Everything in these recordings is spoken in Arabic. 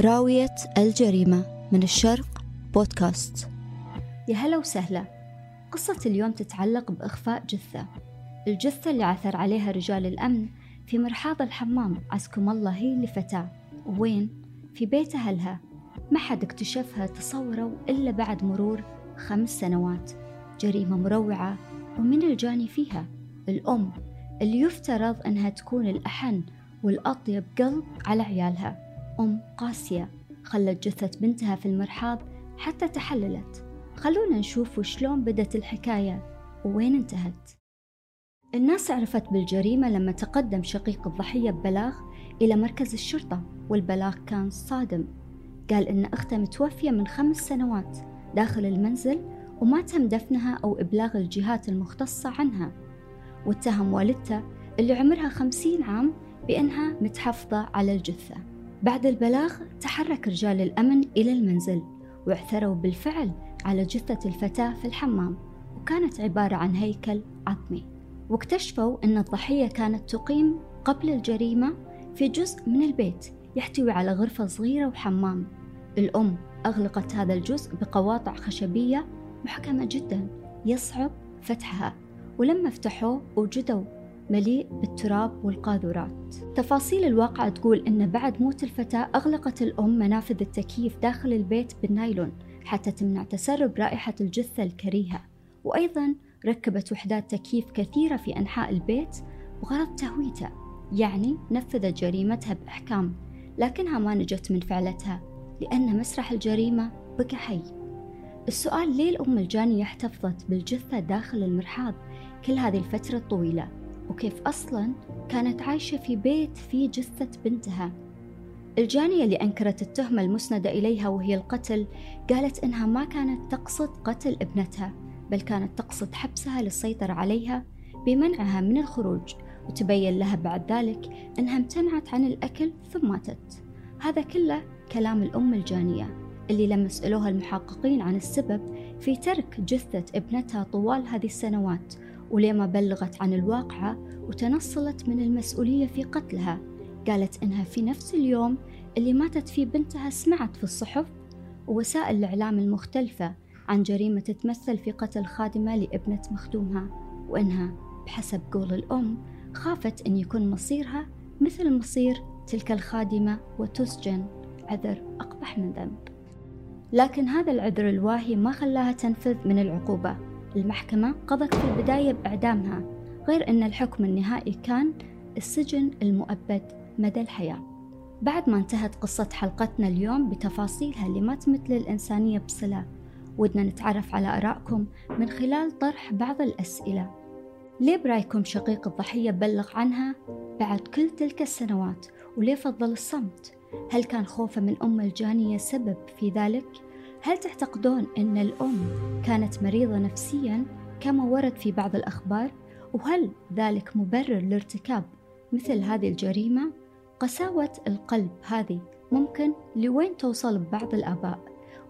راوية الجريمة من الشرق بودكاست. يا هلا وسهلا. قصة اليوم تتعلق بإخفاء جثة. الجثة اللي عثر عليها رجال الأمن في مرحاض الحمام عزكم الله هي لفتاة. وين؟ في بيت أهلها. ما حد اكتشفها تصوروا إلا بعد مرور خمس سنوات. جريمة مروعة ومن الجاني فيها. الأم اللي يفترض أنها تكون الأحن والأطيب قلب على عيالها. أم قاسية خلت جثة بنتها في المرحاض حتى تحللت. خلونا نشوف وشلون بدت الحكاية ووين انتهت. الناس عرفت بالجريمة لما تقدم شقيق الضحية ببلاغ إلى مركز الشرطة والبلاغ كان صادم. قال إن أخته متوفية من خمس سنوات داخل المنزل وما تم دفنها أو إبلاغ الجهات المختصة عنها. واتهم والدته اللي عمرها خمسين عام بأنها متحفظة على الجثة. بعد البلاغ تحرك رجال الأمن إلى المنزل واعثروا بالفعل على جثة الفتاة في الحمام وكانت عبارة عن هيكل عظمي. واكتشفوا أن الضحية كانت تقيم قبل الجريمة في جزء من البيت يحتوي على غرفة صغيرة وحمام. الأم أغلقت هذا الجزء بقواطع خشبية محكمة جدا يصعب فتحها ولما فتحوه وجدوا مليء بالتراب والقاذورات. تفاصيل الواقعة تقول أن بعد موت الفتاة أغلقت الأم منافذ التكييف داخل البيت بالنايلون حتى تمنع تسرب رائحة الجثة الكريهة. وأيضا ركبت وحدات تكييف كثيرة في أنحاء البيت بغرض تهويته يعني نفذت جريمتها بإحكام لكنها ما نجت من فعلتها لأن مسرح الجريمة بقى حي. السؤال ليه الأم الجانية احتفظت بالجثة داخل المرحاض كل هذه الفترة الطويلة؟ وكيف أصلا كانت عايشة في بيت فيه جثة بنتها. الجانية اللي أنكرت التهمة المسندة إليها وهي القتل قالت إنها ما كانت تقصد قتل ابنتها بل كانت تقصد حبسها للسيطرة عليها بمنعها من الخروج وتبين لها بعد ذلك أنها امتنعت عن الأكل ثم ماتت. هذا كله كلام الأم الجانية اللي لما سألوها المحققين عن السبب في ترك جثة ابنتها طوال هذه السنوات ولما بلغت عن الواقعة وتنصلت من المسؤولية في قتلها قالت إنها في نفس اليوم اللي ماتت فيه بنتها سمعت في الصحف ووسائل الإعلام المختلفة عن جريمة تتمثل في قتل خادمة لابنة مخدومها وإنها بحسب قول الأم خافت أن يكون مصيرها مثل مصير تلك الخادمة وتسجن عذر أقبح من ذنب. لكن هذا العذر الواهي ما خلاها تنفذ من العقوبة. المحكمة قضت في البداية بإعدامها غير أن الحكم النهائي كان السجن المؤبد مدى الحياة بعد ما انتهت قصة حلقتنا اليوم بتفاصيلها اللي ما تمت للإنسانية بصلة ودنا نتعرف على آرائكم من خلال طرح بعض الأسئلة ليه برأيكم شقيق الضحية بلغ عنها بعد كل تلك السنوات وليه فضل الصمت؟ هل كان خوفه من أم الجانية سبب في ذلك؟ هل تعتقدون أن الأم كانت مريضة نفسيا كما ورد في بعض الأخبار؟ وهل ذلك مبرر لارتكاب مثل هذه الجريمة؟ قساوة القلب هذه ممكن لوين توصل ببعض الآباء؟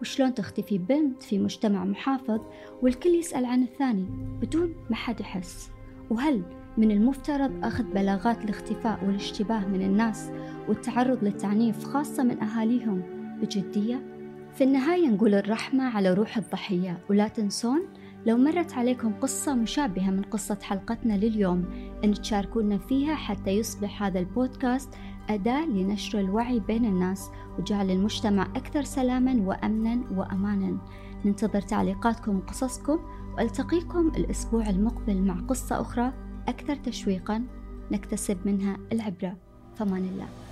وشلون تختفي بنت في مجتمع محافظ والكل يسأل عن الثاني بدون ما حد يحس؟ وهل من المفترض أخذ بلاغات الاختفاء والاشتباه من الناس والتعرض للتعنيف خاصة من أهاليهم بجدية؟ في النهاية نقول الرحمة على روح الضحية ولا تنسون لو مرت عليكم قصة مشابهة من قصة حلقتنا لليوم أن تشاركونا فيها حتى يصبح هذا البودكاست أداة لنشر الوعي بين الناس وجعل المجتمع أكثر سلاما وأمنا وأمانا. ننتظر تعليقاتكم وقصصكم وألتقيكم الأسبوع المقبل مع قصة أخرى أكثر تشويقا نكتسب منها العبرة. فمان الله.